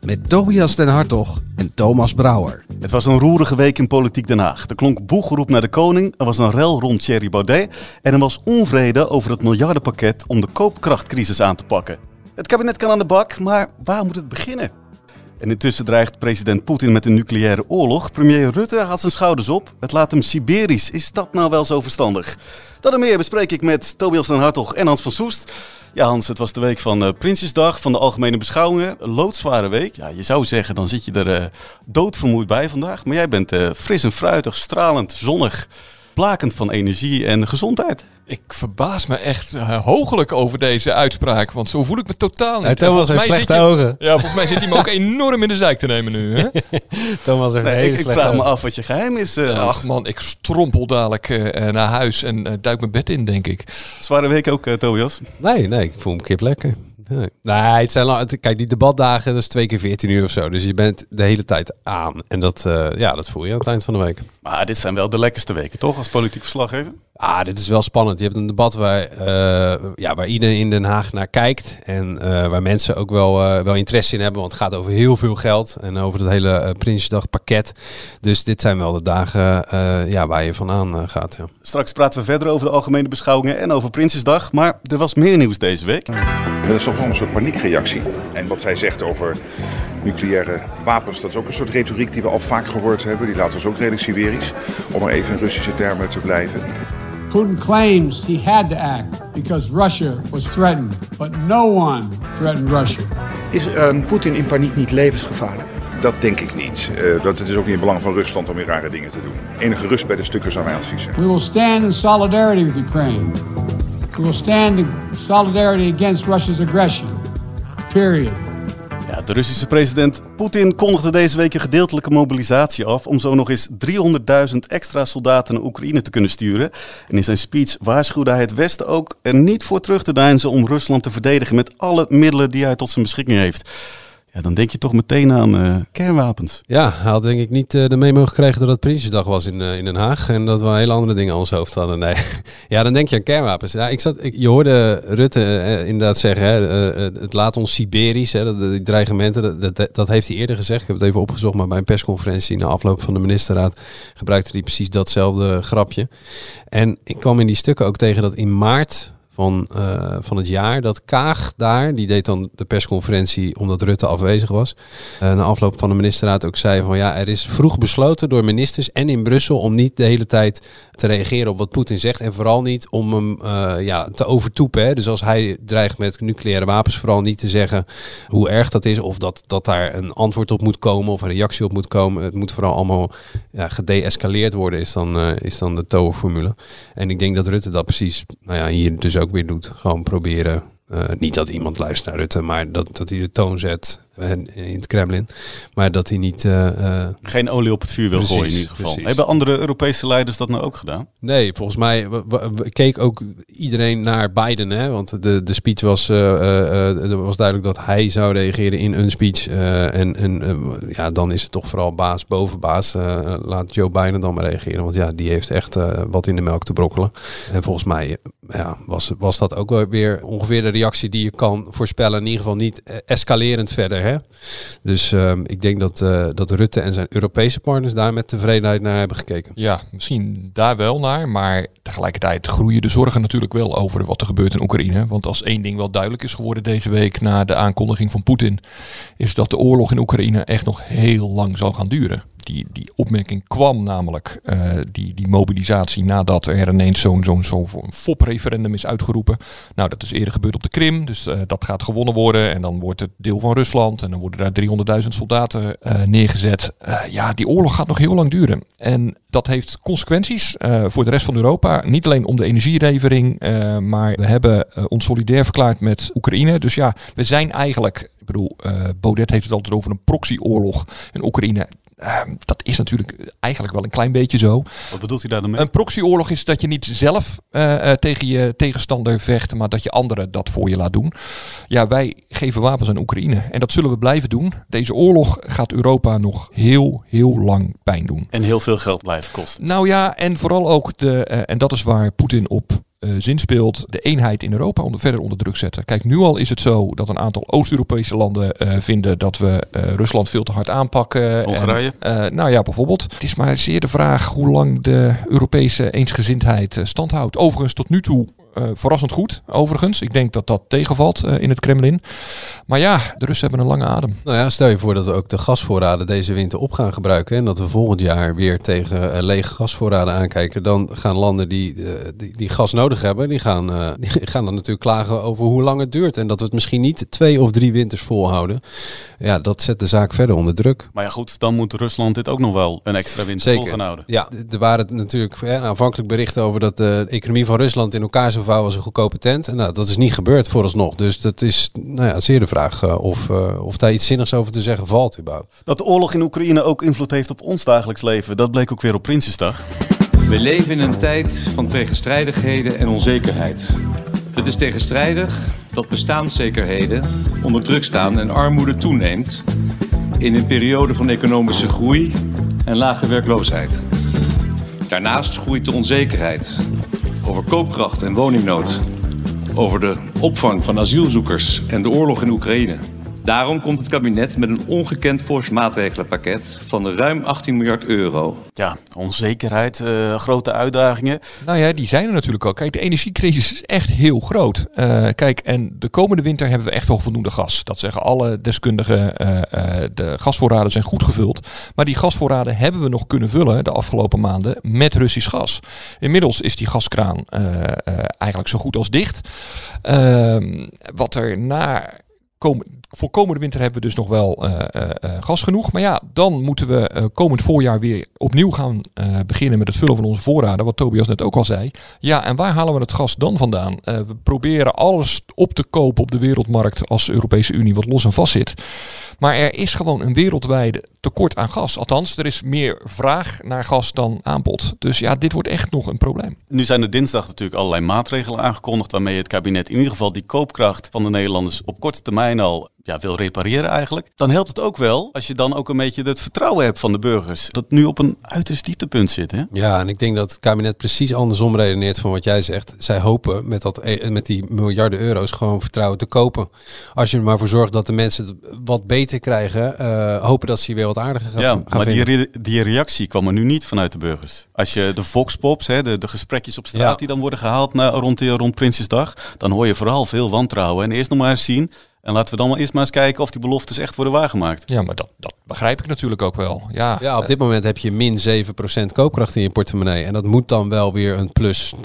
Met Tobias den Hartog en Thomas Brouwer. Het was een roerige week in Politiek Den Haag. Er klonk boegeroep naar de koning, er was een rel rond Thierry Baudet... en er was onvrede over het miljardenpakket om de koopkrachtcrisis aan te pakken. Het kabinet kan aan de bak, maar waar moet het beginnen? En intussen dreigt president Poetin met een nucleaire oorlog. Premier Rutte haalt zijn schouders op. Het laat hem Siberisch. Is dat nou wel zo verstandig? Dat en meer bespreek ik met Tobias den Hartog en Hans van Soest. Ja, Hans, het was de week van uh, Prinsjesdag, van de Algemene Beschouwingen. Loodzware week. Ja, je zou zeggen, dan zit je er uh, doodvermoeid bij vandaag. Maar jij bent uh, fris en fruitig, stralend, zonnig, blakend van energie en gezondheid. Ik verbaas me echt uh, hooglijk over deze uitspraak, want zo voel ik me totaal niet. Ja, Thomas heeft slechte je, ogen. Ja, volgens mij zit hij me ook enorm in de zijk te nemen nu. Hè? Thomas heeft nee, ik, ik vraag ogen. me af wat je geheim is. Uh, Ach man, ik strompel dadelijk uh, naar huis en duik mijn bed in, denk ik. Zware week ook, Tobias? Nee, nee, ik voel me kip lekker. Nee, nee het zijn lang, kijk, die debatdagen, dat is twee keer 14 uur of zo. Dus je bent de hele tijd aan. En dat, uh, ja, dat voel je aan het eind van de week. Maar dit zijn wel de lekkerste weken, toch? Als politiek verslaggever? Ah, dit is wel spannend. Je hebt een debat waar, uh, ja, waar iedereen in Den Haag naar kijkt. En uh, waar mensen ook wel, uh, wel interesse in hebben. Want het gaat over heel veel geld. En over het hele Prinsjesdag pakket. Dus dit zijn wel de dagen ja, waar je vandaan gaat. Ja. Straks praten we verder over de algemene beschouwingen en over Prinsjesdag. Maar er was meer nieuws deze week. Dat is toch wel een soort paniekreactie. En wat zij zegt over nucleaire wapens, dat is ook een soort retoriek die we al vaak gehoord hebben. Die laten ons ook redelijk Siberisch. Om maar even in Russische termen te blijven. Putin claims he had to act because Russia was threatened, but no one threatened Russia. Is um, Poetin in paniek niet levensgevaarlijk? Dat denk ik niet. Uh, dat het is ook niet in belang van Rusland om weer rare dingen te doen. Enige rust bij de stukken zou mijn advies zijn. We will stand in solidarity with Ukraine. We will stand in solidarity against Russia's aggression. Period. De Russische president Poetin kondigde deze week een gedeeltelijke mobilisatie af om zo nog eens 300.000 extra soldaten naar Oekraïne te kunnen sturen. En in zijn speech waarschuwde hij het Westen ook er niet voor terug te deinzen om Rusland te verdedigen met alle middelen die hij tot zijn beschikking heeft. Ja, dan denk je toch meteen aan uh, kernwapens. Ja, hij had denk ik niet uh, de memo gekregen dat het Prinsjesdag was in, uh, in Den Haag. En dat we hele andere dingen aan ons hoofd hadden. Nee. ja, dan denk je aan kernwapens. Ja, ik zat, ik, je hoorde Rutte inderdaad zeggen, hè, het laat ons Siberisch, hè, dat, die dreigementen. Dat, dat, dat, heeft hij eerder gezegd. Ik heb het even opgezocht, maar bij een persconferentie na afloop van de ministerraad gebruikte hij precies datzelfde grapje. En ik kwam in die stukken ook tegen dat in maart van, uh, van het jaar. Dat Kaag daar, die deed dan de persconferentie omdat Rutte afwezig was. Uh, na afloop van de ministerraad ook zei van ja, er is vroeg besloten door ministers en in Brussel om niet de hele tijd te reageren op wat Poetin zegt. En vooral niet om hem uh, ja, te overtoepen. Hè. Dus als hij dreigt met nucleaire wapens, vooral niet te zeggen hoe erg dat is. Of dat, dat daar een antwoord op moet komen of een reactie op moet komen. Het moet vooral allemaal ja, gedeescaleerd worden, is dan, is dan de TOE-formule. En ik denk dat Rutte dat precies nou ja, hier dus ook weer doet. Gewoon proberen. Uh, niet dat iemand luistert naar Rutte, maar dat, dat hij de toon zet in het Kremlin. Maar dat hij niet... Uh, Geen olie op het vuur wil precies, gooien in ieder geval. Precies. Hebben andere Europese leiders dat nou ook gedaan? Nee, volgens mij keek ook iedereen naar Biden. Hè? Want de, de speech was, uh, was duidelijk dat hij zou reageren in een speech. en en ja, dan is het toch vooral baas boven baas. laat Joe Biden dan maar reageren. Want ja, die heeft echt wat in de melk te brokkelen. En volgens mij ja, was, was dat ook wel weer ongeveer de reactie die je kan voorspellen. In ieder geval niet escalerend verder. Hè? Dus um, ik denk dat, uh, dat Rutte en zijn Europese partners daar met tevredenheid naar hebben gekeken. Ja, misschien daar wel naar. Maar tegelijkertijd groeien de zorgen natuurlijk wel over wat er gebeurt in Oekraïne. Want als één ding wel duidelijk is geworden deze week na de aankondiging van Poetin, is dat de oorlog in Oekraïne echt nog heel lang zal gaan duren die, die opmerking kwam namelijk, uh, die, die mobilisatie, nadat er ineens zo'n zo'n zo'n FOP-referendum is uitgeroepen. Nou, dat is eerder gebeurd op de Krim, dus uh, dat gaat gewonnen worden. En dan wordt het deel van Rusland en dan worden daar 300.000 soldaten uh, neergezet. ja, die oorlog gaat nog heel lang duren. En dat heeft consequenties voor de rest van Europa. Niet alleen om de energielevering, maar we hebben ons solidair verklaard met Oekraïne. Dus ja, we zijn eigenlijk, ik bedoel, Baudet heeft het altijd over een proxyoorlog in Oekraïne ehm, dat is natuurlijk eigenlijk wel een klein beetje zo. Wat bedoelt u daar dan mee? Een proxyoorlog is dat je niet zelf eh, eh, tegen je tegenstander vecht, maar dat je anderen dat voor je laat doen. Ja, wij geven wapens aan Oekraïne en dat zullen we blijven doen. Deze oorlog gaat Europa nog heel, heel lang pijn doen. En heel veel geld blijven kosten. Nou ja, en vooral ook de, eh, en dat is waar Poetin op eh, zin speelt, de eenheid in Europa onder, verder onder druk zetten. Kijk, nu al is het zo dat een aantal Oost-Europese landen eh, vinden dat we eh, Rusland veel te hard aanpakken. Hongarije? En, nou ja, bijvoorbeeld. Het is maar zeer de vraag hoe lang de Europese eensgezindheid eh, stand houdt. Overigens, tot nu toe eh, verrassend goed, overigens. Ik denk dat dat tegenvalt eh, in het Kremlin. Maar ja, de Russen hebben een lange adem. Nou ja, stel je voor dat we ook de gasvoorraden deze winter op gaan gebruiken. En dat we volgend jaar weer tegen eh, lege gasvoorraden aankijken. Dan gaan landen die, die, die gas nodig hebben, die gaan, eh, die gaan dan natuurlijk klagen over hoe lang het duurt. En dat we het misschien niet twee of drie winters volhouden. Ja, dat zet de zaak verder onder druk. Maar ja goed, dan moet Rusland dit ook nog wel een extra winter vol gaan houden. Ja, er waren natuurlijk hè, aanvankelijk berichten over dat de economie van Rusland in elkaar zou vouwen als een goedkope tent. En nou, dat is niet gebeurd vooralsnog. Dus dat is nou ja, zeer de vraag eh, of, eh, of daar iets zinnigs over te zeggen valt überhaupt. Dat de oorlog in Oekraïne ook invloed heeft op ons dagelijks leven, dat bleek ook weer op Prinsjesdag. We leven in een tijd van tegenstrijdigheden en onzekerheid. Het is tegenstrijdig dat bestaanszekerheden onder druk staan en armoede toeneemt in een periode van economische groei en lage werkloosheid. Daarnaast groeit de onzekerheid over koopkracht en woningnood, over de opvang van asielzoekers en de oorlog in Oekraïne. Daarom komt het kabinet met een ongekend fors maatregelenpakket van ruim 18 miljard euro. Ja, onzekerheid, eh, grote uitdagingen. Nou ja, die zijn er natuurlijk al. Kijk, de energiecrisis is echt heel groot. Eh, kijk, en de komende winter hebben we echt wel voldoende gas. Dat zeggen alle deskundigen. eh, eh, de gasvoorraden zijn goed gevuld. Maar die gasvoorraden hebben we nog kunnen vullen de afgelopen maanden met Russisch gas. Inmiddels is die gaskraan eh, eh, eigenlijk zo goed als dicht. Ehm, wat er na voor komende winter hebben we dus nog wel eh, eh, eh, gas genoeg. Maar ja, dan moeten we komend voorjaar weer opnieuw gaan beginnen met het vullen van onze voorraden. Wat Tobias net ook al zei. Ja, en waar halen we het gas dan vandaan? We proberen alles op te kopen op de wereldmarkt als Europese Unie wat los en vast zit. Maar er is gewoon een wereldwijde tekort aan gas. Althans, er is meer vraag naar gas dan aanbod. Dus ja, dit wordt echt nog een probleem. Nu zijn er dinsdag natuurlijk allerlei maatregelen aangekondigd waarmee het kabinet in ieder geval die koopkracht van de Nederlanders op korte termijn al ja, wil repareren eigenlijk. Dan helpt het ook wel als je dan ook een beetje het vertrouwen hebt van de burgers. Dat nu op een uiterst dieptepunt zit. Hè? Ja, en ik denk dat het kabinet precies andersom redeneert van wat jij zegt. Zij hopen met, dat, eh, met die miljarden euro's gewoon vertrouwen te kopen. Als je er maar voor zorgt dat de mensen het wat beter krijgen, eh, hopen dat ze je weer wat aardiger gaan, Ja, gaan maar die, re- die reactie kwam er nu niet vanuit de burgers. Als je de voxpops, hè, de, de gesprekjes op straat Ja. die dan worden gehaald na, rond, rond Prinsjesdag, dan hoor je vooral veel wantrouwen. En eerst nog maar eens zien. En laten we dan maar eerst maar eens kijken of die beloftes echt worden waargemaakt. Ja, maar dat, dat begrijp ik natuurlijk ook wel. Ja, Ja, op dit moment heb je min 7% koopkracht in je portemonnee. En dat moet dan wel weer een plus 3%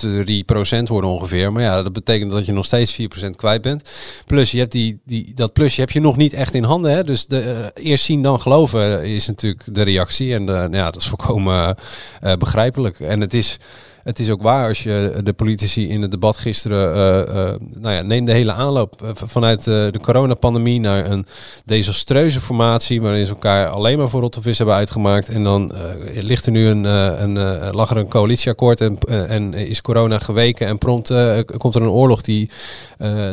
worden ongeveer. Maar ja, dat betekent dat je nog steeds 4% kwijt bent. Plus, je hebt die, die, dat plusje heb je nog niet echt in handen. Hè? Dus de, eh, eerst zien dan geloven is natuurlijk de reactie. En eh, nou ja, dat is volkomen eh, begrijpelijk. En het is... Het is ook waar als je de politici in het debat gisteren, eh, nou ja, neem de hele aanloop eh, vanuit de coronapandemie naar een desastreuze formatie waarin ze elkaar alleen maar voor rottevis hebben uitgemaakt. En dan ligt er nu een, een, lag er een coalitieakkoord en, en is corona geweken en prompt komt er een oorlog die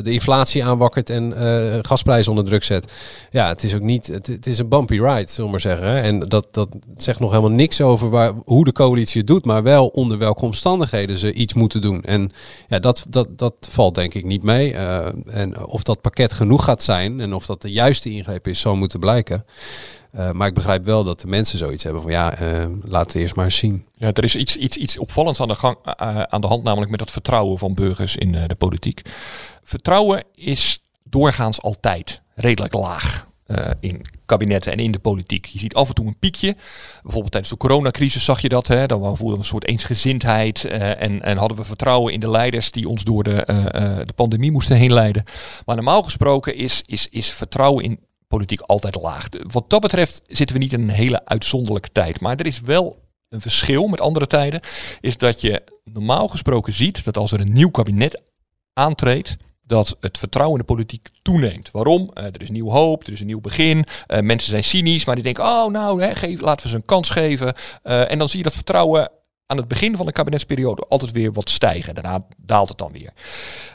de inflatie aanwakkert en gasprijzen onder druk zet. Ja, het is ook niet, het, is een bumpy ride, zullen we maar zeggen. En dat, dat zegt nog helemaal niks over waar, hoe de coalitie het doet, maar wel onder welke omstandigheden ze iets moeten doen. En ja, dat, dat, dat valt denk ik niet mee. Eh, en of dat pakket genoeg gaat zijn en of dat de juiste ingreep is, zal moeten blijken. Eh, maar ik begrijp wel dat de mensen zoiets hebben van ja, eh, laten we eerst maar zien. Ja, er is iets, iets, iets opvallends aan de, gang, aan de hand, namelijk met het vertrouwen van burgers in de politiek. Vertrouwen is doorgaans altijd redelijk laag. in kabinetten en in de politiek. Je ziet af en toe een piekje. Bijvoorbeeld tijdens de coronacrisis zag je dat. Hè? Dan voelden we een soort eensgezindheid. eh, en, en hadden we vertrouwen in de leiders die ons door de, eh, eh, de pandemie moesten heen leiden. Maar normaal gesproken is, is, is vertrouwen in politiek altijd laag. Wat dat betreft zitten we niet in een hele uitzonderlijke tijd. Maar er is wel een verschil met andere tijden. Is dat je normaal gesproken ziet dat als er een nieuw kabinet aantreedt. Dat het vertrouwen in de politiek toeneemt. Waarom? Eh, er is nieuw hoop, er is een nieuw begin. Eh, mensen zijn cynisch, maar die denken, oh nou, hè, geef, laten we ze een kans geven. Eh, en dan zie je dat vertrouwen aan het begin van de kabinetsperiode altijd weer wat stijgen. Daarna daalt het dan weer.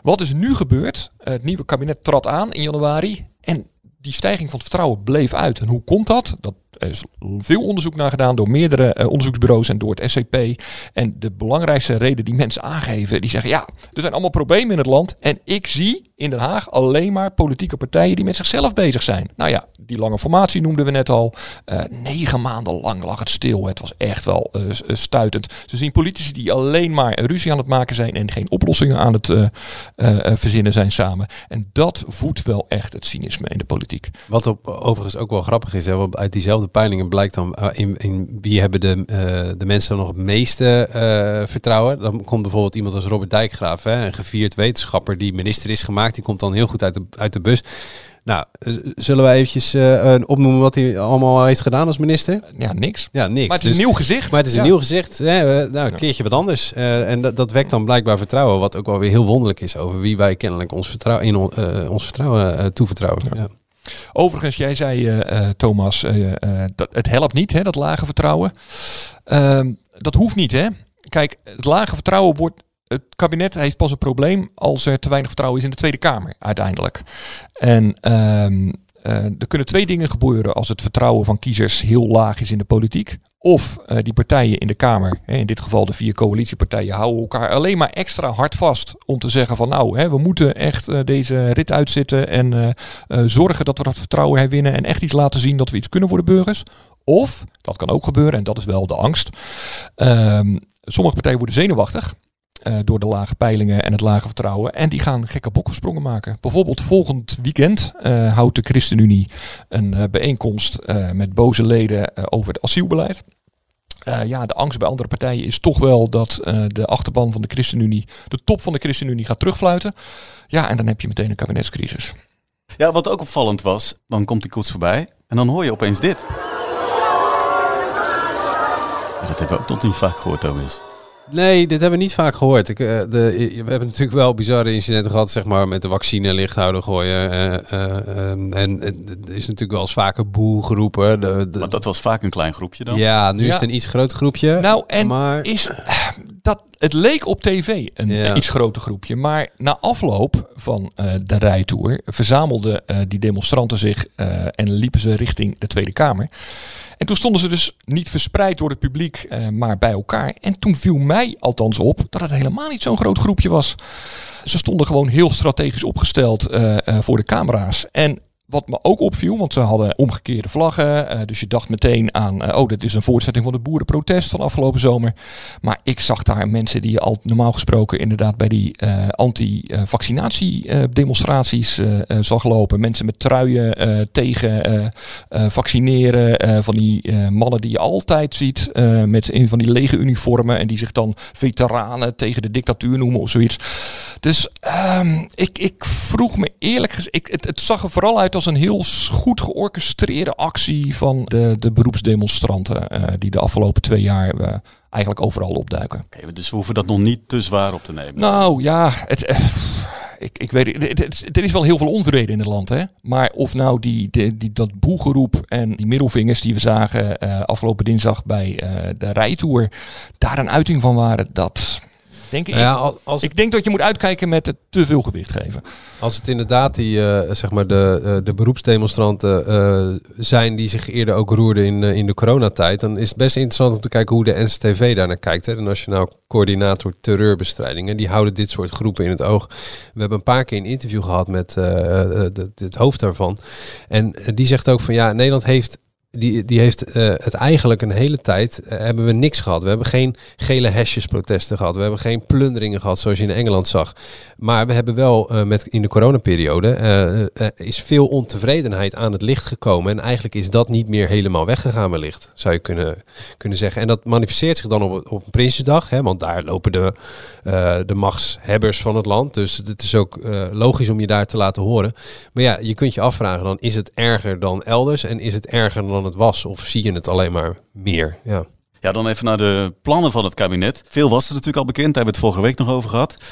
Wat is nu gebeurd? Het nieuwe kabinet trad aan in januari en die stijging van het vertrouwen bleef uit. En hoe komt dat? Dat is veel onderzoek naar gedaan door meerdere eh, onderzoeksbureaus en door het SCP. En de belangrijkste reden die mensen aangeven, die zeggen ja, er zijn allemaal problemen in het land. En ik zie in Den Haag alleen maar politieke partijen die met zichzelf bezig zijn. Nou ja, die lange formatie noemden we net al. Eh, negen maanden lang lag het stil. Het was echt wel uh, stuitend. Ze zien politici die alleen maar ruzie aan het maken zijn en geen oplossingen aan het verzinnen zijn samen. En dat voedt wel echt het cynisme in de politiek. Wat op, overigens ook wel grappig is, hè, uit diezelfde peilingen blijkt dan in, in wie hebben de, de mensen dan nog het meeste vertrouwen. Dan komt bijvoorbeeld iemand als Robert Dijkgraaf, hè, een gevierd wetenschapper die minister is gemaakt. Die komt dan heel goed uit de, uit de bus. Nou, zullen we eventjes uh, opnoemen wat hij allemaal heeft gedaan als minister? Ja, niks. Ja, niks. Maar het is een nieuw gezicht. Maar het is een nieuw gezicht. Hè, nou, een keertje wat anders. Uh, en dat, dat wekt dan blijkbaar vertrouwen, wat ook wel weer heel wonderlijk is over wie wij kennelijk ons vertrouwen, in uh, ons vertrouwen toevertrouwen. Ja. Ja. Overigens, jij zei, Thomas, dat het helpt niet, hè, dat lage vertrouwen. Ehm, dat hoeft niet, hè. Kijk, het lage vertrouwen wordt het kabinet heeft pas een probleem als er te weinig vertrouwen is in de Tweede Kamer uiteindelijk. En uh, er kunnen twee dingen gebeuren als het vertrouwen van kiezers heel laag is in de politiek. Of uh, die partijen in de Kamer, hè, in dit geval de vier coalitiepartijen, houden elkaar alleen maar extra hard vast om te zeggen van nou, hè, we moeten echt uh, deze rit uitzitten en zorgen dat we dat vertrouwen herwinnen en echt iets laten zien dat we iets kunnen voor de burgers. Of, dat kan ook gebeuren en dat is wel de angst, ehm, sommige partijen worden zenuwachtig uh, door de lage peilingen en het lage vertrouwen. En die gaan gekke bokkensprongen maken. Bijvoorbeeld volgend weekend uh, houdt de ChristenUnie een uh, bijeenkomst met boze leden over het asielbeleid. ja, de angst bij andere partijen is toch wel dat de achterban van de ChristenUnie, de top van de ChristenUnie gaat terugfluiten. Ja, en dan heb je meteen een kabinetscrisis. Ja, wat ook opvallend was, dan komt die koets voorbij en dan hoor je opeens dit. Dat hebben we ook tot niet vaak gehoord, Thomas. Nee, dit hebben we niet vaak gehoord. Ik, uh, de, we hebben natuurlijk wel bizarre incidenten gehad, zeg maar, met de vaccine lichthouder gooien. Uh, uh, en er is natuurlijk wel eens vaker boel geroepen. De, de... Maar dat was vaak een klein groepje dan? Ja, nu ja. is het een iets groter groepje. Nou, en maar... is dat, het leek op tv een ja. iets groter groepje. Maar na afloop van de rijtour verzamelden die demonstranten zich en liepen ze richting de Tweede Kamer. En toen stonden ze dus niet verspreid door het publiek, maar bij elkaar. En toen viel mij althans op dat het helemaal niet zo'n groot groepje was. Ze stonden gewoon heel strategisch opgesteld voor de camera's. En wat me ook opviel, want ze hadden omgekeerde vlaggen. Uh, dus je dacht meteen aan, uh, oh, dit is een voortzetting van de boerenprotest van afgelopen zomer. Maar ik zag daar mensen die je al normaal gesproken inderdaad bij die uh, anti-vaccinatie-demonstraties zag lopen. Mensen met truien tegen vaccineren. van die mannen die je altijd ziet met een van die lege uniformen. En die zich dan veteranen tegen de dictatuur noemen of zoiets. Dus um, ik, ik vroeg me eerlijk gezegd, ik, het, het zag er vooral uit als een heel goed georchestreerde actie van de, de beroepsdemonstranten uh, die de afgelopen twee jaar uh, eigenlijk overal opduiken. Okay, dus we hoeven dat nog niet te zwaar op te nemen. Nou ja, het, uh, ik, ik weet het, het, er is wel heel veel onvrede in het land, hè. Maar of nou die, die, die dat boegeroep en die middelvingers die we zagen afgelopen dinsdag bij de rijtour daar een uiting van waren, dat Denk ik, ja, als, ik denk dat je moet uitkijken met het te veel gewicht geven. Als het inderdaad die, uh, zeg maar de, uh, de beroepsdemonstranten uh, zijn die zich eerder ook roerden in, in de coronatijd, dan is het best interessant om te kijken hoe de NCTV daarnaar kijkt. Hè. De Nationaal Coördinator Terreurbestrijding. En die houden dit soort groepen in het oog. We hebben een paar keer een interview gehad met het hoofd daarvan. En die zegt ook van ja, Nederland heeft die, die heeft uh, het eigenlijk een hele tijd uh, hebben we niks gehad. We hebben geen gele hesjesprotesten gehad. We hebben geen plunderingen gehad zoals je in Engeland zag. Maar we hebben wel uh, met in de coronaperiode is veel ontevredenheid aan het licht gekomen. En eigenlijk is dat niet meer helemaal weggegaan wellicht, zou je kunnen, kunnen zeggen. En dat manifesteert zich dan op, op Prinsjesdag. Hè, want daar lopen de, de machtshebbers van het land. Dus het is ook logisch om je daar te laten horen. Maar ja, je kunt je afvragen dan, is het erger dan elders? En is het erger dan het was? Of zie je het alleen maar meer? Ja. Ja, dan even naar de plannen van het kabinet. Veel was er natuurlijk al bekend, daar hebben we het vorige week nog over gehad.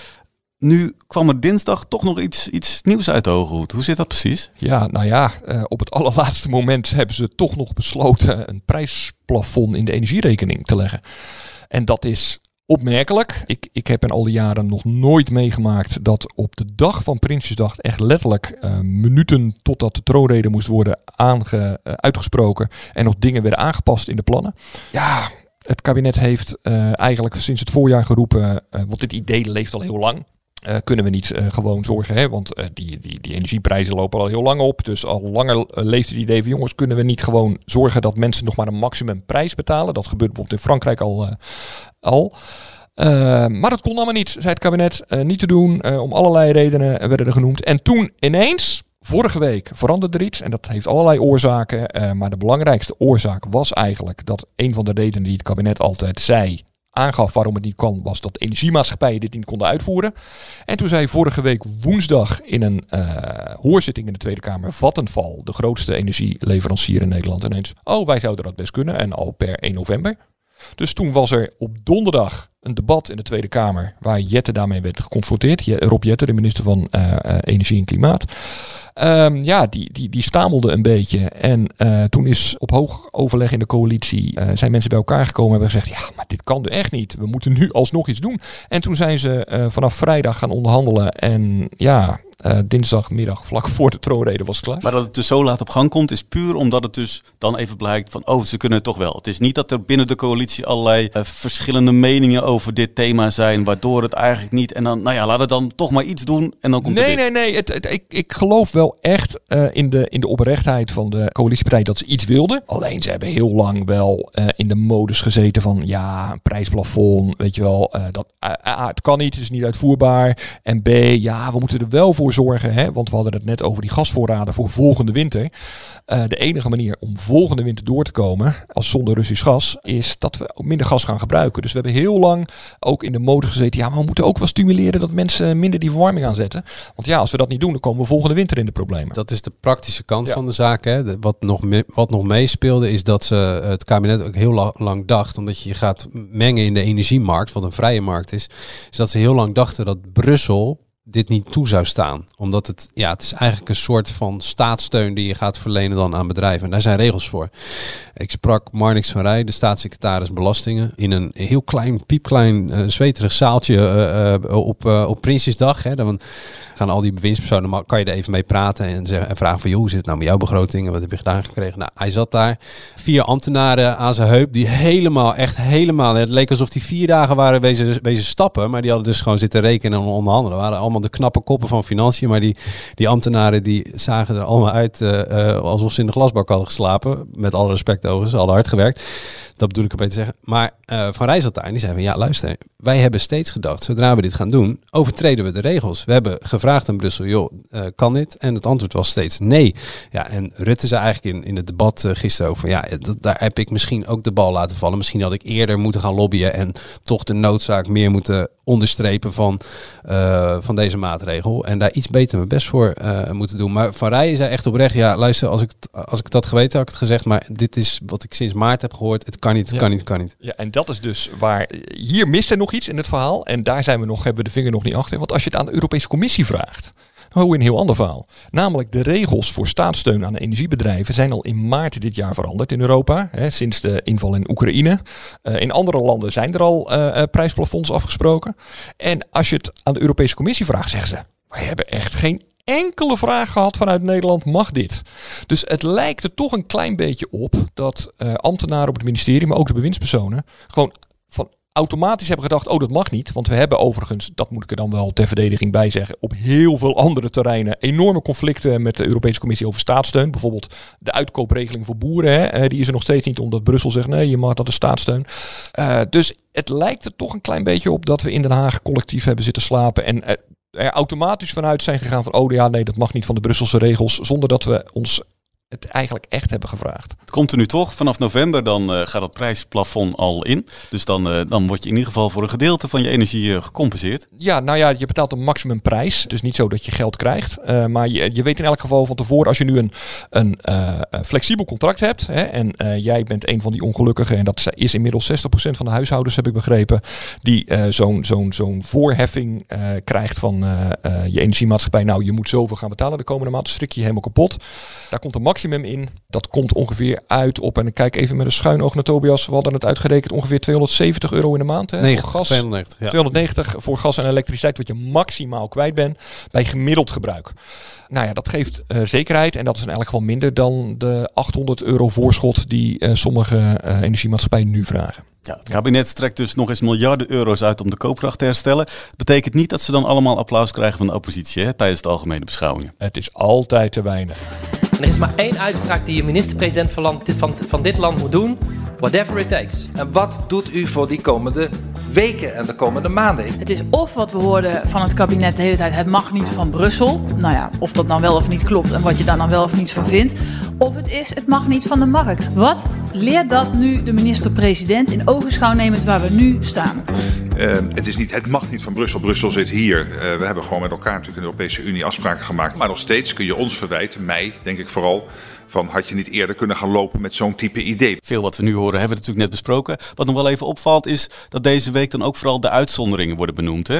nu kwam er dinsdag toch nog iets, iets nieuws uit de hoge hoed. Hoe zit dat precies? Ja, nou ja, uh, op het allerlaatste moment hebben ze toch nog besloten een prijsplafond in de energierekening te leggen. En dat is opmerkelijk. Ik, ik heb in al die jaren nog nooit meegemaakt dat op de dag van Prinsjesdag echt letterlijk uh, minuten totdat de troonrede moest worden aange, uh, uitgesproken en nog dingen werden aangepast in de plannen. Ja, het kabinet heeft uh, eigenlijk sinds het voorjaar geroepen, want dit idee leeft al heel lang. Kunnen we niet gewoon zorgen, hè? want die, die, die energieprijzen lopen al heel lang op. Dus al langer leeft het idee van jongens, kunnen we niet gewoon zorgen dat mensen nog maar een maximumprijs betalen. Dat gebeurt bijvoorbeeld in Frankrijk al. Al. maar dat kon allemaal niet, zei het kabinet. niet te doen, om allerlei redenen werden er genoemd. En toen ineens, vorige week, veranderde er iets. En dat heeft allerlei oorzaken. maar de belangrijkste oorzaak was eigenlijk dat een van de redenen die het kabinet altijd zei aangaf waarom het niet kan, was dat energiemaatschappijen dit niet konden uitvoeren. En toen zei vorige week woensdag in een hoorzitting in de Tweede Kamer Vattenfall, de grootste energieleverancier in Nederland, ineens, oh wij zouden dat best kunnen en al per 1 november. Dus toen was er op donderdag een debat in de Tweede Kamer waar Jette daarmee werd geconfronteerd. Rob Jette, de minister van uh, uh, Energie en Klimaat. Um, ja, die, die, die stamelde een beetje. En uh, toen is op hoog overleg in de coalitie uh, zijn mensen bij elkaar gekomen en hebben gezegd: ja, maar dit kan er echt niet. We moeten nu alsnog iets doen. En toen zijn ze uh, vanaf vrijdag gaan onderhandelen. En ja, uh, dinsdagmiddag vlak voor de troonrede was het klaar. Maar dat het dus zo laat op gang komt, is puur omdat het dus dan even blijkt van, oh, ze kunnen het toch wel. Het is niet dat er binnen de coalitie allerlei uh, verschillende meningen over dit thema zijn, waardoor het eigenlijk niet. En dan, nou ja, laat het dan toch maar iets doen en dan komt nee, het. Nee, nee, nee. Ik, ik geloof wel echt uh, in, de, in de oprechtheid van de coalitiepartij dat ze iets wilden. Alleen ze hebben heel lang wel in de modus gezeten van, ja, een prijsplafond, weet je wel, dat, A, het kan niet, het is niet uitvoerbaar. En B, ja, we moeten er wel voor zorgen, hè, want we hadden het net over die gasvoorraden voor volgende winter. De enige manier om volgende winter door te komen, als zonder Russisch gas, is dat we minder gas gaan gebruiken. Dus we hebben heel lang ook in de mode gezeten, ja, maar we moeten ook wel stimuleren dat mensen minder die verwarming aanzetten. Want ja, als we dat niet doen, dan komen we volgende winter in de problemen. Dat is de praktische kant ja. van de zaak. Hè. Wat, nog wat nog meespeelde, is dat ze het kabinet ook heel lang, lang dacht, omdat je je gaat mengen in de energiemarkt, wat een vrije markt is, is dat ze heel lang dachten dat Brussel dit niet toe zou staan. Omdat het, ja, het is eigenlijk een soort van staatssteun die je gaat verlenen dan aan bedrijven. En daar zijn regels voor. Ik sprak Marnix van Rij, de staatssecretaris Belastingen, in een heel klein, piepklein, uh, zweterig zaaltje uh, uh, op, op Prinsjesdag. Hè. Dan gaan al die bewindspersonen, kan je er even mee praten en, zeggen, en vragen van, joh, hoe zit het nou met jouw begroting en wat heb je gedaan gekregen? Nou, hij zat daar, vier ambtenaren aan zijn heup, die helemaal, echt helemaal, het leek alsof die vier dagen waren wezen, wezen stappen, maar die hadden dus gewoon zitten rekenen en onderhandelen. waren allemaal de knappe koppen van financiën, maar die, die ambtenaren die zagen er allemaal uit uh, uh, alsof ze in de glasbak hadden geslapen. Met alle respect overigens, ze hadden hard gewerkt. Dat bedoel ik beetje te zeggen. Maar uh, Van en die zei van ja luister, wij hebben steeds gedacht, zodra we dit gaan doen, overtreden we de regels. We hebben gevraagd aan Brussel, joh, uh, kan dit? En het antwoord was steeds nee. Ja, en Rutte zei eigenlijk in, in het debat uh, gisteren over, ja, daar heb ik misschien ook de bal laten vallen. Misschien had ik eerder moeten gaan lobbyen en toch de noodzaak meer moeten onderstrepen van, uh, van deze maatregel. En daar iets beter mijn best voor uh, moeten doen. Maar Van Rijen zei echt oprecht, ja luister, als ik, als ik had geweten had ik het gezegd. Maar dit is wat ik sinds maart heb gehoord. Het kan niet, het ja. kan niet, het kan niet. Ja, en dat is dus waar, hier mist er nog iets in het verhaal. En daar zijn we nog, hebben we de vinger nog niet achter. Want als je het aan de Europese Commissie vraagt, Oh, een heel ander verhaal. Namelijk de regels voor staatssteun aan energiebedrijven zijn al in maart dit jaar veranderd in Europa. Hè, sinds de inval in Oekraïne. Uh, in andere landen zijn er al uh, uh, prijsplafonds afgesproken. En als je het aan de Europese Commissie vraagt, zeggen ze: wij hebben echt geen enkele vraag gehad vanuit Nederland, mag dit? Dus het lijkt er toch een klein beetje op dat ambtenaren op het ministerie, maar ook de bewindspersonen, gewoon automatisch hebben gedacht, oh dat mag niet. Want we hebben overigens, dat moet ik er dan wel ter verdediging bij zeggen, op heel veel andere terreinen enorme conflicten met de Europese Commissie over staatssteun. Bijvoorbeeld de uitkoopregeling voor boeren, hè, die is er nog steeds niet omdat Brussel zegt nee, je mag dat is staatssteun. Uh, dus het lijkt er toch een klein beetje op dat we in Den Haag collectief hebben zitten slapen en uh, er automatisch vanuit zijn gegaan van, oh ja, nee, dat mag niet van de Brusselse regels, zonder dat we ons het eigenlijk echt hebben gevraagd. Het komt er nu toch. Vanaf november dan uh, gaat het prijsplafond al in. Dus dan, uh, dan word je in ieder geval voor een gedeelte van je energie uh, gecompenseerd. Ja, nou ja, je betaalt een maximumprijs. Dus niet zo dat je geld krijgt. maar je, je weet in elk geval van tevoren, als je nu een, een flexibel contract hebt. Hè, en jij bent een van die ongelukkigen. En dat is inmiddels 60% van de huishoudens, heb ik begrepen. Die zo'n zo'n zo'n voorheffing krijgt van je energiemaatschappij. Nou, je moet zoveel gaan betalen de komende maand. Dan strik je helemaal kapot. Daar komt een maximum in. Dat komt ongeveer uit op, en ik kijk even met een schuin oog naar Tobias, we hadden het uitgerekend, ongeveer 270 euro in de maand. Hè, 90, voor gas. 290, ja. 290 voor gas en elektriciteit, wat je maximaal kwijt bent bij gemiddeld gebruik. Nou ja, dat geeft uh, zekerheid en dat is in elk geval minder dan de 800 euro voorschot die uh, sommige uh, energiemaatschappijen nu vragen. Ja, het kabinet trekt dus nog eens miljarden euro's uit om de koopkracht te herstellen. Betekent niet dat ze dan allemaal applaus krijgen van de oppositie hè, tijdens de algemene beschouwingen. Het is altijd te weinig. En er is maar één uitspraak die je minister-president van, van, van dit land moet doen. Whatever it takes. En wat doet u voor die komende weken en de komende maanden? Het is of wat we hoorden van het kabinet de hele tijd, het mag niet van Brussel. Nou ja, of dat dan wel of niet klopt en wat je daar dan wel of niet van vindt. Of het is, het mag niet van de markt. Wat leert dat nu de minister-president in ogenschouw nemend waar we nu staan? Uh, het, is niet, het mag niet van Brussel. Brussel zit hier. Uh, we hebben gewoon met elkaar natuurlijk in de Europese Unie afspraken gemaakt. Maar nog steeds kun je ons verwijten, mij denk ik vooral, van had je niet eerder kunnen gaan lopen met zo'n type idee. Veel wat we nu horen hebben we natuurlijk net besproken. Wat nog wel even opvalt is dat deze week dan ook vooral de uitzonderingen worden benoemd. Hè?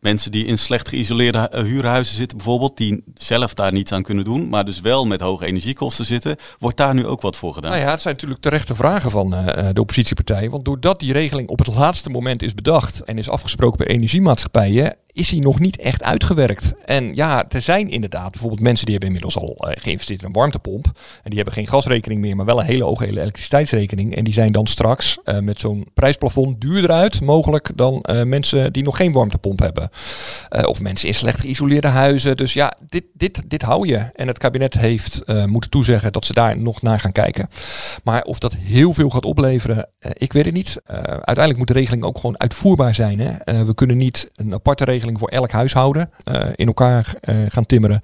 Mensen die in slecht geïsoleerde eh, huurhuizen zitten bijvoorbeeld, die zelf daar niets aan kunnen doen, maar dus wel met hoge energiekosten zitten, wordt daar nu ook wat voor gedaan? Nou ja, het zijn natuurlijk terechte vragen van uh, de oppositiepartijen. Want doordat die regeling op het laatste moment is bedacht en is afgesproken bij energiemaatschappijen, is hij nog niet echt uitgewerkt. En ja, er zijn inderdaad bijvoorbeeld mensen die hebben inmiddels al uh, geïnvesteerd in een warmtepomp. En die hebben geen gasrekening meer, maar wel een hele hoge elektriciteitsrekening. En die zijn dan straks uh, met zo'n prijsplafond duurder uit mogelijk dan uh, mensen die nog geen warmtepomp hebben. of mensen in slecht geïsoleerde huizen. Dus ja, dit, dit, dit hou je. En het kabinet heeft moeten toezeggen dat ze daar nog naar gaan kijken. Maar of dat heel veel gaat opleveren, ik weet het niet. uiteindelijk moet de regeling ook gewoon uitvoerbaar zijn. Hè? we kunnen niet een aparte regeling voor elk huishouden in elkaar gaan timmeren.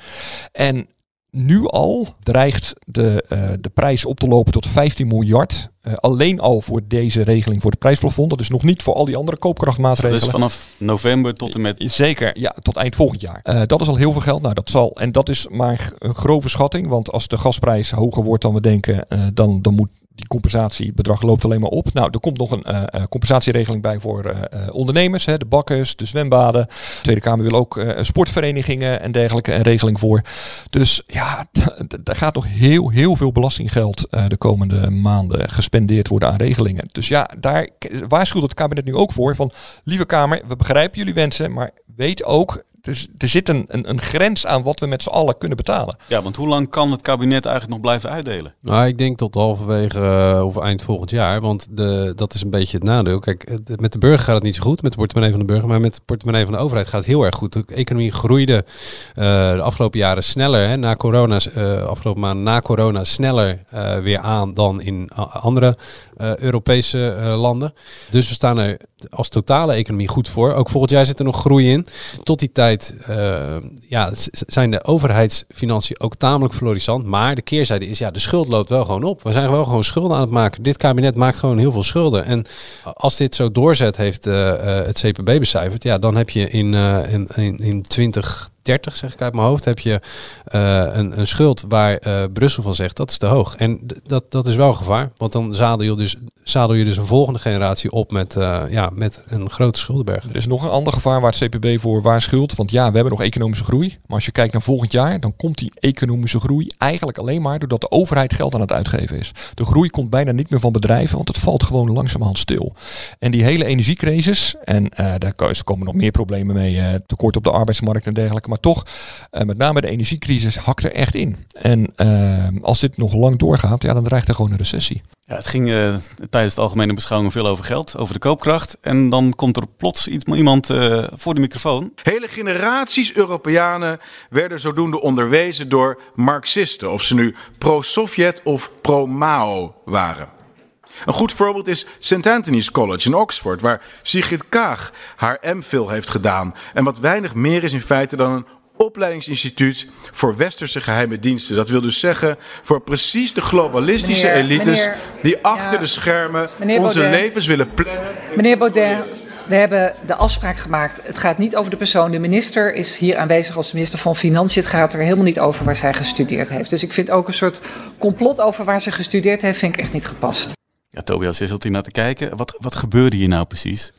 En nu al dreigt de, uh, de prijs op te lopen tot 15 miljard. Uh, alleen al voor deze regeling voor de prijsplafond. Dus nog niet voor al die andere koopkrachtmaatregelen. Dus vanaf november tot en met... Zeker, ja, tot eind volgend jaar. Uh, dat is al heel veel geld. Nou, dat zal, en dat is maar een grove schatting. Want als de gasprijs hoger wordt dan we denken, dan, dan moet die compensatiebedrag loopt alleen maar op. Nou, er komt nog een uh, compensatieregeling bij voor uh, ondernemers, hè, de bakkers, de zwembaden. De Tweede Kamer wil ook sportverenigingen en dergelijke een regeling voor. Dus ja, daar gaat nog heel, heel veel belastinggeld de komende maanden gespendeerd worden aan regelingen. Dus ja, daar waarschuwt het kabinet nu ook voor van, lieve Kamer, we begrijpen jullie wensen, maar weet ook dus er zit een, een, een, grens aan wat we met z'n allen kunnen betalen. Ja, want hoe lang kan het kabinet eigenlijk nog blijven uitdelen? Nou, ik denk tot halverwege uh, of eind volgend jaar. Want de, dat is een beetje het nadeel. Kijk, met de burger gaat het niet zo goed, met de portemonnee van de burger. Maar met de portemonnee van de overheid gaat het heel erg goed. De economie groeide uh, de afgelopen jaren sneller, hè, na corona, uh, afgelopen maanden na corona, sneller weer aan dan in andere Europese landen. Dus we staan er als totale economie goed voor. Ook volgend jaar zit er nog groei in. Tot die tijd uh, ja, zijn de overheidsfinanciën ook tamelijk florissant. Maar de keerzijde is, ja, de schuld loopt wel gewoon op. We zijn wel gewoon schulden aan het maken. Dit kabinet maakt gewoon heel veel schulden. En als dit zo doorzet, heeft uh, het CPB becijferd, ja, dan heb je in, uh, in, in, in 20 30, zeg ik uit mijn hoofd, heb je uh, een, een schuld waar uh, Brussel van zegt dat is te hoog. En dat, dat is wel een gevaar, want dan zadel je dus, zadel je dus een volgende generatie op met, uh, ja, met een grote schuldenberg. Er is nog een ander gevaar waar het CPB voor waarschuwt. Want ja, we hebben nog economische groei. Maar als je kijkt naar volgend jaar, dan komt die economische groei eigenlijk alleen maar doordat de overheid geld aan het uitgeven is. De groei komt bijna niet meer van bedrijven, want het valt gewoon langzamerhand stil. En die hele energiecrisis, en daar komen nog meer problemen mee, tekort op de arbeidsmarkt en dergelijke. Maar toch, uh, met name de energiecrisis hakt er echt in. En uh, als dit nog lang doorgaat, ja, dan dreigt er gewoon een recessie. Ja, het ging uh, tijdens het algemene beschouwing veel over geld, over de koopkracht. En dan komt er plots iemand voor de microfoon. Hele generaties Europeanen werden zodoende onderwezen door Marxisten. Of ze nu pro-Sovjet of pro-Mao waren. Een goed voorbeeld is St. Anthony's College in Oxford, waar Sigrid Kaag haar MPhil heeft gedaan. En wat weinig meer is in feite dan een opleidingsinstituut voor westerse geheime diensten. Dat wil dus zeggen voor precies de globalistische Meneer- elites meneer- die achter ja. de schermen onze Baudet. levens willen plannen. Meneer Baudet, we hebben de afspraak gemaakt. Het gaat niet over de persoon. De minister is hier aanwezig als minister van Financiën. Het gaat er helemaal niet over waar zij gestudeerd heeft. Dus ik vind ook een soort complot over waar ze gestudeerd heeft, vind ik echt niet gepast. Ja, Tobias, je zult hier naar te kijken. Wat, wat gebeurde hier nou precies?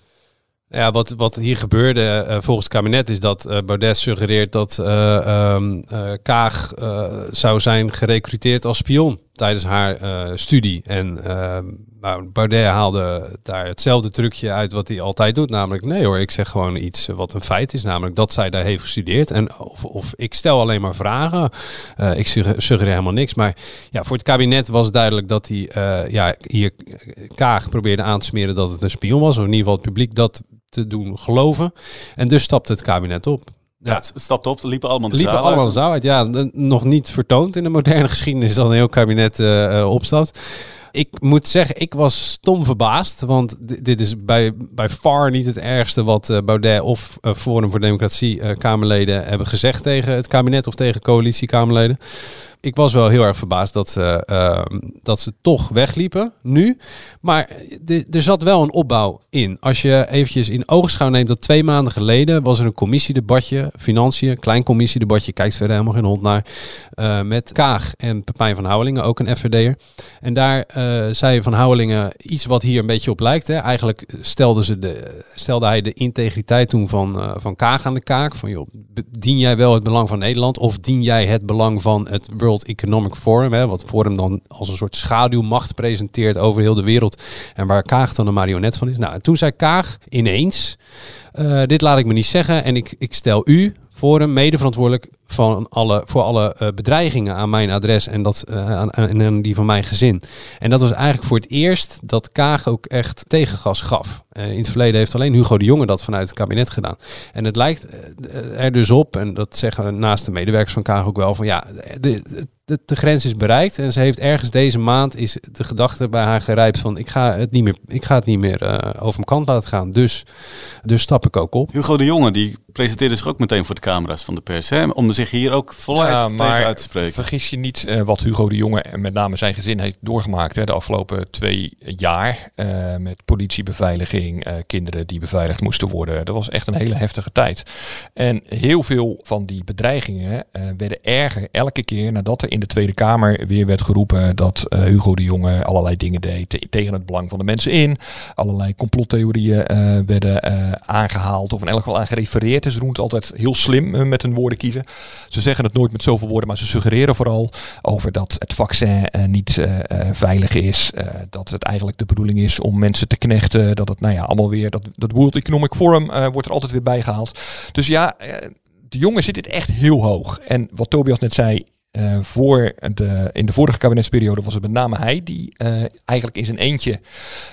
Ja, wat, wat hier gebeurde eh, volgens het kabinet is dat eh, Baudet suggereert dat eh, ehm, eh, Kaag zou zijn gerecruiteerd als spion tijdens haar studie. En ehm, nou, Baudet haalde daar hetzelfde trucje uit wat hij altijd doet. Namelijk, nee hoor, ik zeg gewoon iets wat een feit is. Namelijk dat zij daar heeft gestudeerd. En of, of ik stel alleen maar vragen. Eh, ik sugge- suggereer helemaal niks. Maar ja, voor het kabinet was duidelijk dat hij eh, ja, hier Kaag probeerde aan te smeren dat het een spion was. Of in ieder geval het publiek dat te doen geloven. En dus stapte het kabinet op. Ja, het stapte op, liepen allemaal de liepen allemaal uit. de zaal uit. Ja, nog niet vertoond in de moderne geschiedenis dat een heel kabinet eh, eh, opstapt. Ik moet zeggen, ik was stom verbaasd. Want di- dit is bij, bij far niet het ergste wat eh, Baudet of eh, Forum voor Democratie eh, Kamerleden hebben gezegd tegen het kabinet of tegen coalitiekamerleden. Ik was wel heel erg verbaasd dat ze, eh, dat ze toch wegliepen nu. Maar er zat wel een opbouw in. Als je eventjes in oogschouw neemt dat twee maanden geleden was er een commissiedebatje, financiën, klein commissiedebatje, kijkt verder helemaal geen hond naar, eh, met Kaag en Pepijn van Houwelingen, ook een FVD'er. En daar eh, zei Van Houwelingen iets wat hier een beetje op lijkt. Hè. Eigenlijk stelde, ze de, stelde hij de integriteit toen van, eh, van Kaag aan de kaak. Van joh, dien jij wel het belang van Nederland of dien jij het belang van het World Economic Forum? Hè, wat Forum dan als een soort schaduwmacht presenteert over heel de wereld. En waar Kaag dan een marionet van is. Nou, en toen zei Kaag ineens, eh, dit laat ik me niet zeggen en ik, ik stel u, Forum, mede verantwoordelijk van alle, voor alle eh, bedreigingen aan mijn adres en, dat, eh, aan, en die van mijn gezin. En dat was eigenlijk voor het eerst dat Kaag ook echt tegengas gaf. Eh, in het verleden heeft alleen Hugo de Jonge dat vanuit het kabinet gedaan. En het lijkt er dus op, en dat zeggen naast de medewerkers van Kaag ook wel, van ja, de, de, de grens is bereikt. En ze heeft ergens deze maand is de gedachte bij haar gerijpt van ik ga het niet meer, ik ga het niet meer over mijn kant laten gaan. Dus, dus stap ik ook op. Hugo de Jonge die presenteerde zich ook meteen voor de camera's van de pers. Om zich hier ook voluit Ja, tegen maar uit te spreken. vergis je niet eh, wat Hugo de Jonge en met name zijn gezin heeft doorgemaakt hè, de afgelopen twee jaar. eh, met politiebeveiliging, eh, kinderen die beveiligd moesten worden. Dat was echt een hele heftige tijd. En heel veel van die bedreigingen werden erger elke keer nadat er in de Tweede Kamer weer werd geroepen dat Hugo de Jonge allerlei dingen deed te- tegen het belang van de mensen in. Allerlei complottheorieën werden eh, aangehaald of in elk geval aan gerefereerd. En ze doen het altijd heel slim met hun woorden kiezen. Ze zeggen het nooit met zoveel woorden, maar ze suggereren vooral over dat het vaccin eh, niet eh, eh, veilig is. dat het eigenlijk de bedoeling is om mensen te knechten. Dat het, nou ja, allemaal weer, dat, dat World Economic Forum wordt er altijd weer bij gehaald. Dus ja, de jongen zit dit echt heel hoog. En wat Tobias net zei, voor de, in de vorige kabinetsperiode was het met name hij die eigenlijk in zijn eentje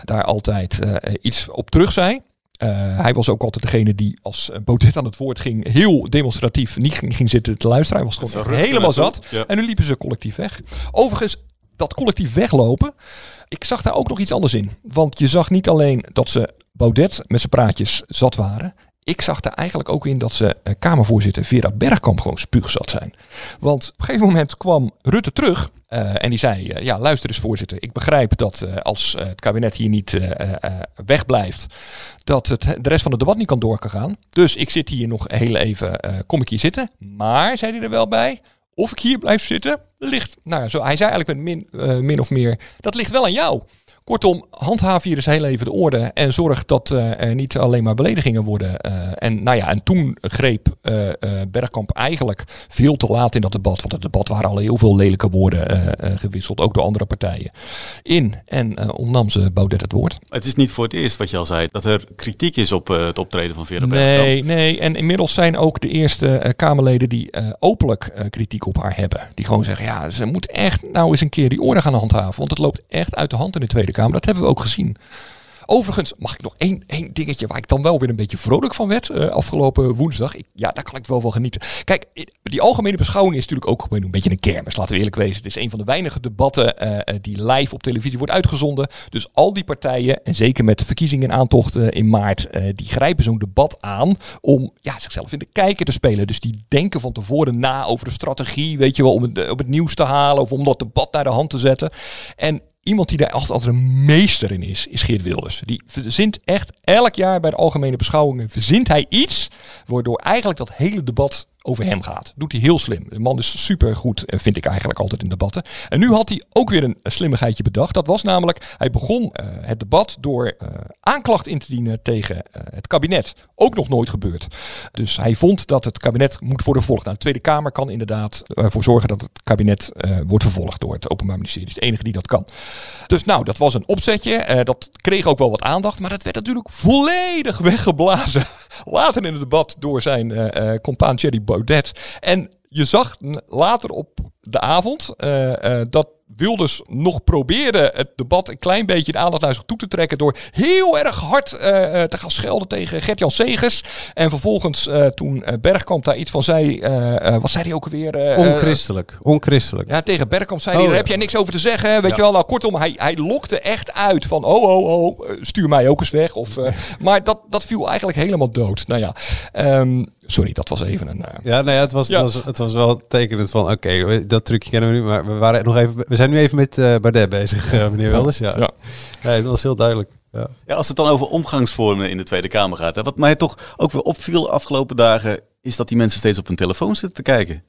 daar altijd iets op terug zei. Eh, hij was ook altijd degene die als Baudet aan het woord ging, heel demonstratief niet ging, ging zitten te luisteren. Hij was gewoon helemaal zat. Ja. En nu liepen ze collectief weg. Overigens, dat collectief weglopen, ik zag daar ook nog iets anders in. Want je zag niet alleen dat ze Baudet met zijn praatjes zat waren. Ik zag daar eigenlijk ook in dat ze eh, Kamervoorzitter Vera Bergkamp gewoon spuugzat zijn. Want op een gegeven moment kwam Rutte terug. Eh, en die zei, eh, ja luister eens voorzitter, ik begrijp dat eh, als het kabinet hier niet wegblijft, dat het, de rest van het debat niet kan doorgaan. Dus ik zit hier nog heel even, kom ik hier zitten. Maar, zei hij er wel bij, of ik hier blijf zitten, ligt, nou zo, hij zei eigenlijk met min, min of meer, dat ligt wel aan jou. Kortom, handhaaf hier eens heel even de orde en zorg dat eh, er niet alleen maar beledigingen worden. eh, en, nou ja, en toen greep eh, Bergkamp eigenlijk veel te laat in dat debat, want het debat waren al heel veel lelijke woorden gewisseld, ook door andere partijen, in. En ontnam ze Baudet het woord. Het is niet voor het eerst wat je al zei, dat er kritiek is op het optreden van Vera Bergkamp. Nee, nee. En inmiddels zijn ook de eerste Kamerleden die openlijk kritiek op haar hebben. Die gewoon zeggen, ja, ze moet echt nou eens een keer die orde gaan handhaven. Want het loopt echt uit de hand in de Tweede Kamer. Dat hebben we ook gezien. Overigens, mag ik nog één, één dingetje waar ik dan wel weer een beetje vrolijk van werd eh, afgelopen woensdag. Ik, ja, daar kan ik wel van genieten. Kijk, die algemene beschouwing is natuurlijk ook gewoon een beetje een kermis, laten we eerlijk wezen. Het is een van de weinige debatten eh, eh, die live op televisie wordt uitgezonden. Dus al die partijen, en zeker met verkiezingen in aantocht eh, in maart, die grijpen zo'n debat aan om ja, zichzelf in de kijker te spelen. Dus die denken van tevoren na over de strategie, weet je wel, om het, op het nieuws te halen of om dat debat naar de hand te zetten. En iemand die daar altijd, een meester in is, is Geert Wilders. Die verzint echt elk jaar bij de algemene beschouwingen, verzint hij iets, waardoor eigenlijk dat hele debat over hem gaat. Doet hij heel slim. De man is super goed, vind ik eigenlijk altijd in debatten. En nu had hij ook weer een, slimmigheidje bedacht. Dat was namelijk, hij begon eh, het debat door eh, aanklacht in te dienen tegen eh, het kabinet. Ook nog nooit gebeurd. Dus hij vond dat het kabinet moet worden vervolgd. Nou, de Tweede Kamer kan inderdaad ervoor zorgen dat het kabinet eh, wordt vervolgd door het Openbaar Ministerie. Het is de enige die dat kan. Dus nou, dat was een opzetje. Eh, dat kreeg ook wel wat aandacht. Maar dat werd natuurlijk volledig weggeblazen. Later in het debat door zijn eh compaan Thierry Baudet. En je zag later op de avond eh, dat Wilders nog probeerde het debat een klein beetje de aandacht naar zich toe te trekken door heel erg hard eh, eh, te gaan schelden tegen Gert-Jan Segers. En vervolgens eh, toen Bergkamp daar iets van zei, eh, wat zei hij ook alweer? Eh, Onchristelijk. Onchristelijk. ja, tegen Bergkamp zei Oh, hij, daar ja. heb jij niks over te zeggen. Weet Ja. je wel, nou kortom, hij, hij lokte echt uit van, oh, oh, oh, stuur mij ook eens weg. Of, maar dat, dat viel eigenlijk helemaal dood. Nou ja, ehm, sorry, dat was even een... eh, Ja, nou ja, het was, Ja. Het was, het was wel tekenend van, oké, dat trucje kennen we nu, maar we, waren nog even, we zijn nu even met eh Baudet bezig, eh, meneer Wilders. Ja. Ja. Dat was heel duidelijk. Ja. Ja, als het dan over omgangsvormen in de Tweede Kamer gaat. Hè, wat mij toch ook weer opviel de afgelopen dagen, is dat die mensen steeds op hun telefoon zitten te kijken.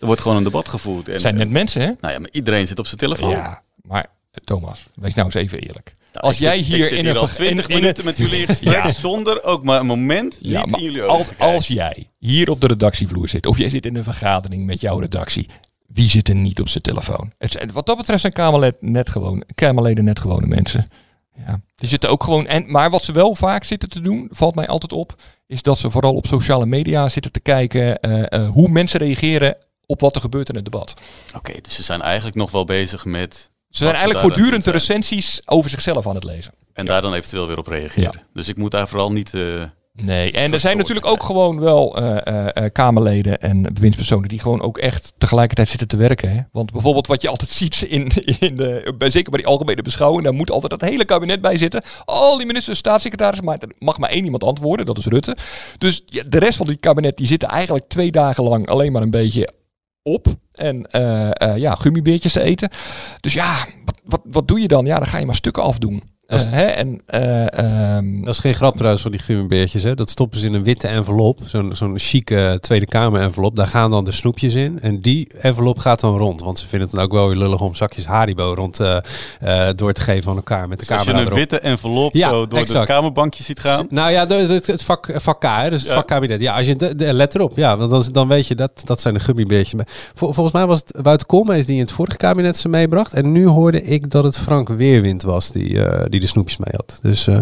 Er wordt gewoon een debat gevoerd. En, zijn net mensen, hè? Nou ja, maar iedereen zit op zijn telefoon. Ja, maar Thomas, wees nou eens even eerlijk. Nou, Als jij zit- hier in hier een al ver- 20 in- in minuten met jullie in gesprek, Ja. zonder ook maar een moment Ja, niet maar in jullie als, ogen kijken. als jij hier op de redactievloer zit, of jij zit in een vergadering met jouw redactie, wie zit er niet op zijn telefoon? Het wat dat betreft zijn Kamerled net gewoon, Kamerleden net gewone mensen. Ja. Die zitten ook gewoon. En, maar wat ze wel vaak zitten te doen, valt mij altijd op, is dat ze vooral op sociale media zitten te kijken eh, eh, hoe mensen reageren op wat er gebeurt in het debat. Oké, dus ze zijn eigenlijk nog wel bezig met... Ze zijn eigenlijk voortdurend de recensies over zichzelf aan het lezen. En daar dan eventueel weer op reageren. Dus ik moet daar vooral niet... eh, Nee, en er zijn natuurlijk ook gewoon wel eh, eh, Kamerleden en bewindspersonen die gewoon ook echt tegelijkertijd zitten te werken. Hè? Want bijvoorbeeld wat je altijd ziet, in, in de, bij, zeker bij die algemene beschouwing, daar moet altijd dat hele kabinet bij zitten. Al die ministers, staatssecretarissen, maar er mag maar één iemand antwoorden, dat is Rutte. Dus ja, de rest van die kabinet die zitten eigenlijk twee dagen lang alleen maar een beetje op en eh, eh, ja, gummibeertjes te eten. Dus ja, wat, wat, wat doe je dan? Ja, dan ga je maar stukken afdoen. Dat is- Eh, hè? En, eh, ehm, Dat is geen grap trouwens van die gummibeertjes. Hè. Dat stoppen ze in een witte envelop. Zo'n zo'n chique Tweede Kamer envelop. Daar gaan dan de snoepjes in. En die envelop gaat dan rond. Want ze vinden het dan ook wel weer lullig om zakjes Haribo rond eh, eh, door te geven aan elkaar. Met de dus als je camera een erop. witte envelop Ja, zo door exact. de kamerbankje ziet gaan... Nou ja, de, de- het vak, vak K, hè, dus het Ja. vak kabinet. Ja, als je de, de- let erop. Ja, want dan, dan weet je dat dat zijn de gummibeertjes. Maar Vol, volgens mij was het Wouter Koolmees die in het vorige kabinet ze meebracht. En nu hoorde ik dat het Frank Weerwind was die, eh, die de snoepjes mee had. Dus eh,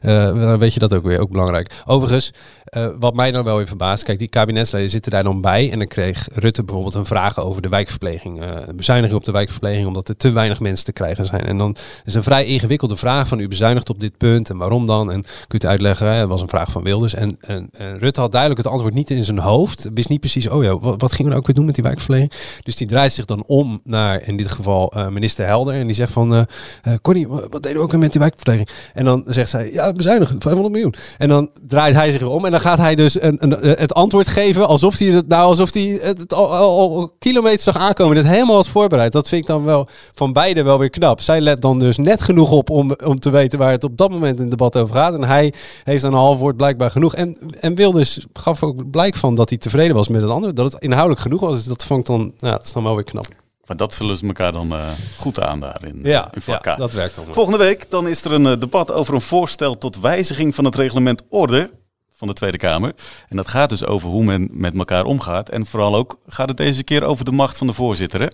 eh, dan weet je dat ook weer, ook belangrijk. Overigens, eh, wat mij dan wel weer verbaast. Kijk, die kabinetsleden zitten daar dan bij. En dan kreeg Rutte bijvoorbeeld een vraag over de wijkverpleging. bezuiniging op de wijkverpleging, omdat er te weinig mensen te krijgen zijn. En dan is het een vrij ingewikkelde vraag van u bezuinigt op dit punt en waarom dan? En kunt u uitleggen, hè, dat was een vraag van Wilders. En, en, Rutte had duidelijk het antwoord niet in zijn hoofd. Wist niet precies, oh ja, wat, wat gingen we nou ook weer doen met die wijkverpleging? Dus die draait zich dan om naar, in dit geval, minister Helder. En die zegt van, eh, Connie, wat, wat deden we ook weer die wijkverpleging? En dan zegt zij, ja, bezuinigen, 500 miljoen. En dan draait hij zich weer om en dan gaat hij dus een, een, het antwoord geven alsof hij het, nou, alsof hij het, al, al, kilometers zag aankomen. Dit helemaal had voorbereid. Dat vind ik dan wel van beide wel weer knap. Zij let dan dus net genoeg op om, om te weten waar het op dat moment in het debat over gaat. En hij heeft dan een half woord blijkbaar genoeg. En, en Wilders gaf ook blijk van dat hij tevreden was met het antwoord. Dat het inhoudelijk genoeg was. Dus dat vond dan, nou, dat is dan wel weer knap. Maar dat vullen ze elkaar dan eh, goed aan daar in, Ja, in ja, K. dat werkt dan. Volgende week dan is er een eh, debat over een voorstel tot wijziging van het reglement orde van de Tweede Kamer. En dat gaat dus over hoe men met elkaar omgaat. En vooral ook gaat het deze keer over de macht van de voorzitter. Hè?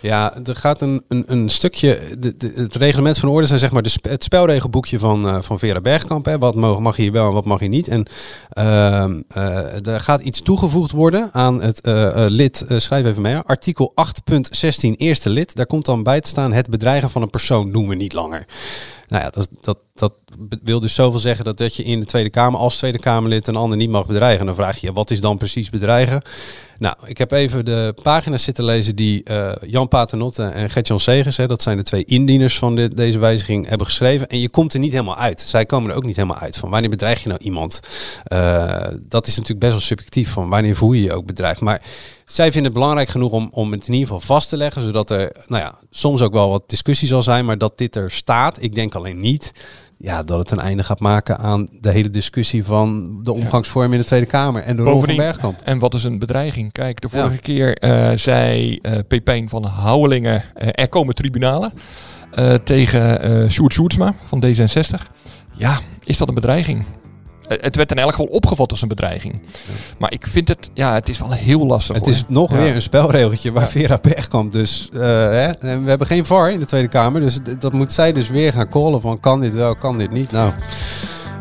Ja, er gaat een, een, een stukje. De, de, het reglement van orde zijn zeg maar de het spelregelboekje van, eh, van Vera Bergkamp. Hè. Wat mag, mag hier wel en wat mag hier niet. En eh, er gaat iets toegevoegd worden aan het eh, lid. schrijf even mee. Artikel 8.16 eerste lid. Daar komt dan bij te staan: het bedreigen van een persoon doen we niet langer. Nou ja, dat, dat, dat wil dus zoveel zeggen dat, dat je in de Tweede Kamer als Tweede Kamerlid een ander niet mag bedreigen. En dan vraag je je, wat is dan precies bedreigen? Nou, ik heb even de pagina's zitten lezen die eh, Jan Paternotte en Gert-Jan Segers, hè, dat zijn de twee indieners van deze wijziging, hebben geschreven. En je komt er niet helemaal uit. Zij komen er ook niet helemaal uit van wanneer bedreig je nou iemand. Eh, dat is natuurlijk best wel subjectief van wanneer voel je je ook bedreigd. Maar zij vinden het belangrijk genoeg om, om het in ieder geval vast te leggen, zodat er, nou ja, soms ook wel wat discussie zal zijn, maar dat dit er staat. Ik denk alleen niet ja, dat het een einde gaat maken aan de hele discussie van de omgangsvorm in de Tweede Kamer en de rol van Bergkamp. En wat is een bedreiging? Kijk, de Ja. vorige keer eh, zei eh Pepijn van Houwelingen, eh, er komen tribunalen tegen eh Sjoerd Sjoerdsma van D66. Ja, is dat een bedreiging? Eh, het werd in elk geval opgevat als een bedreiging. Maar ik vind het, ja, het is wel heel lastig. Het hoor. is nog Ja. weer een spelregeltje waar Vera Bergkamp dus... eh, hè, we hebben geen VAR in de Tweede Kamer, dus dat moet zij dus weer gaan callen van kan dit wel, kan dit niet. Nou,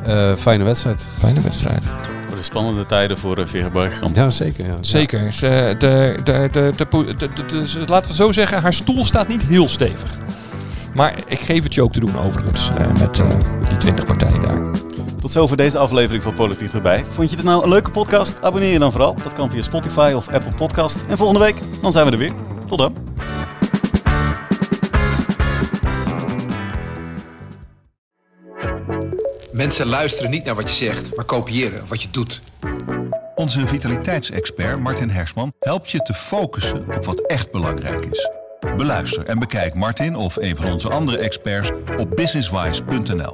eh, fijne wedstrijd. Fijne wedstrijd. Voor de spannende tijden voor uh, Vera Bergkamp. Ja, zeker. Ja. Zeker. Ze, de, de, de, de, po- de, de- de- ze- laten we zo zeggen, haar stoel staat niet heel stevig. Maar ik geef het je ook te doen overigens, eh, met die 20 partijen daar. Tot zover deze aflevering van Politiek erbij. Vond je dit nou een leuke podcast? Abonneer je dan vooral. Dat kan via Spotify of Apple Podcast. En volgende week, dan zijn we er weer. Tot dan. Mensen luisteren niet naar wat je zegt, maar kopiëren wat je doet. Onze vitaliteitsexpert Martin Hersman helpt je te focussen op wat echt belangrijk is. Beluister en bekijk Martin of een van onze andere experts op businesswise.nl.